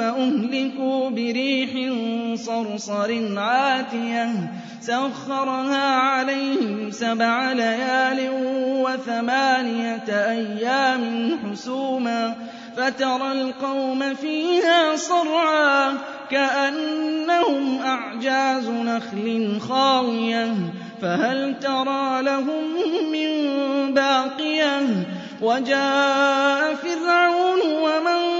فأهلكوا بريح صرصر عاتية سخرها عليهم سبع ليال وثمانية أيام حسوما فترى القوم فيها صرعا كأنهم أعجاز نخل خاوية فهل ترى لهم من باقية وجاء فرعون ومن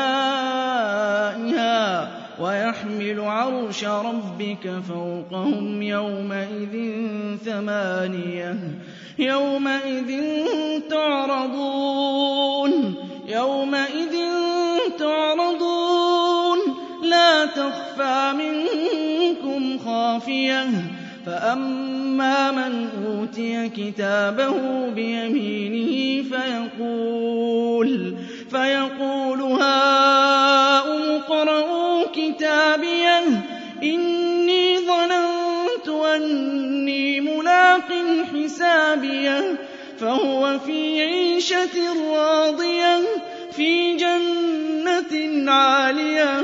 ويحمل عرش ربك فوقهم يومئذ ثمانية. يومئذ تعرضون. يومئذ تعرضون. لا تخفى منكم خافية. فأما من أوتي كتابه بيمينه فيقول فيقول كتابيه إني ظننت أني ملاق حسابيه فهو في عيشة راضية في جنة عالية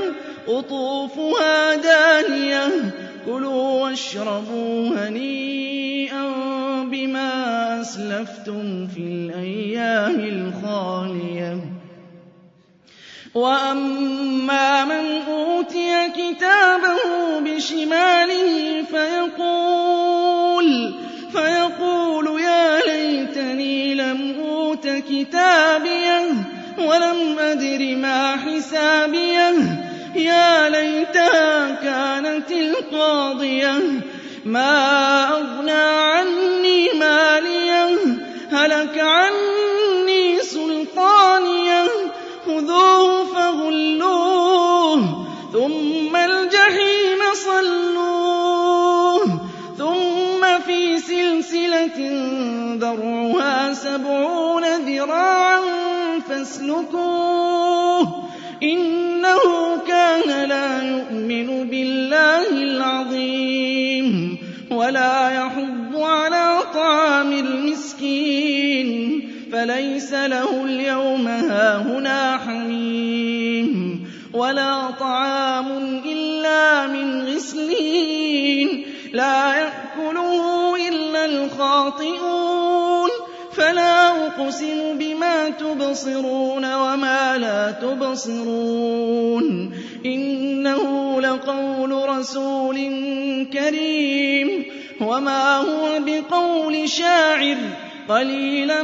قطوفها دانية كُلُوا وَاشْرَبُوا هَنِيئًا بِمَا أَسْلَفْتُمْ فِي الْأَيَّامِ الْخَالِيَةِ. وَأَمَّا مَنْ أُوتِيَ بِشِمَالِهِ فَيَقُولُ فَيَقُولُ يَا لَيْتَنِي لَمْ أُوتَ كِتَابِيَهْ وَلَمْ أَدْرِ مَا حِسَابِيَهْ. يَا لَيْتَهَا كَانَتِ الْقَاضِيَةَ مَا أَغْنَىٰ عَنِّي مَالِيَهْ. هَلَكَ عَنِّي سُلْطَانِيَهْ خُذُوهُ فَغُلُّوهُ ذَرْعُهَا سَبْعُونَ ذِرَاعًا فَاسْلُكُوهُ إِنَّهُ كَانَ لَا يُؤْمِنُ بِاللَّهِ الْعَظِيمِ وَلَا يَحُضُّ عَلَىٰ طَعَامِ الْمِسْكِينِ فَلَيْسَ لَهُ الْيَوْمَ هَاهُنَا حَمِيمٌ وَلَا طَعَامٌ إِلَّا مِنْ غِسْلِينٍ لَّا يَأْكُلُهُ الْخَاطِئُونَ فَلَا أُقْسِمُ بِمَا تُبْصِرُونَ وَمَا لَا تُبْصِرُونَ إِنَّهُ لَقَوْلُ رَسُولٍ كَرِيمٍ وَمَا هُوَ بِقَوْلِ شَاعِرٍ قَلِيلًا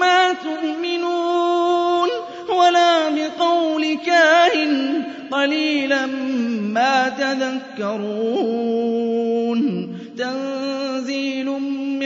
مَّا تُؤْمِنُونَ وَلَا بِقَوْلِ كَاهِنٍ قَلِيلًا مَّا تَذَكَّرُونَ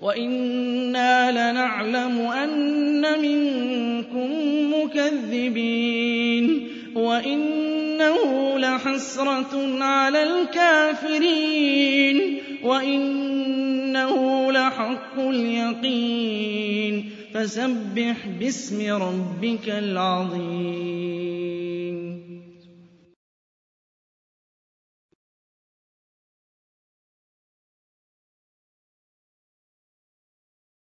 وَإِنَّا لَنَعْلَمُ أَنَّ مِنكُم مُّكَذِّبِينَ وَإِنَّهُ لَحَسْرَةٌ عَلَى الْكَافِرِينَ وَإِنَّهُ لَحَقُّ الْيَقِينِ فَسَبِّحْ بِاسْمِ رَبِّكَ الْعَظِيمِ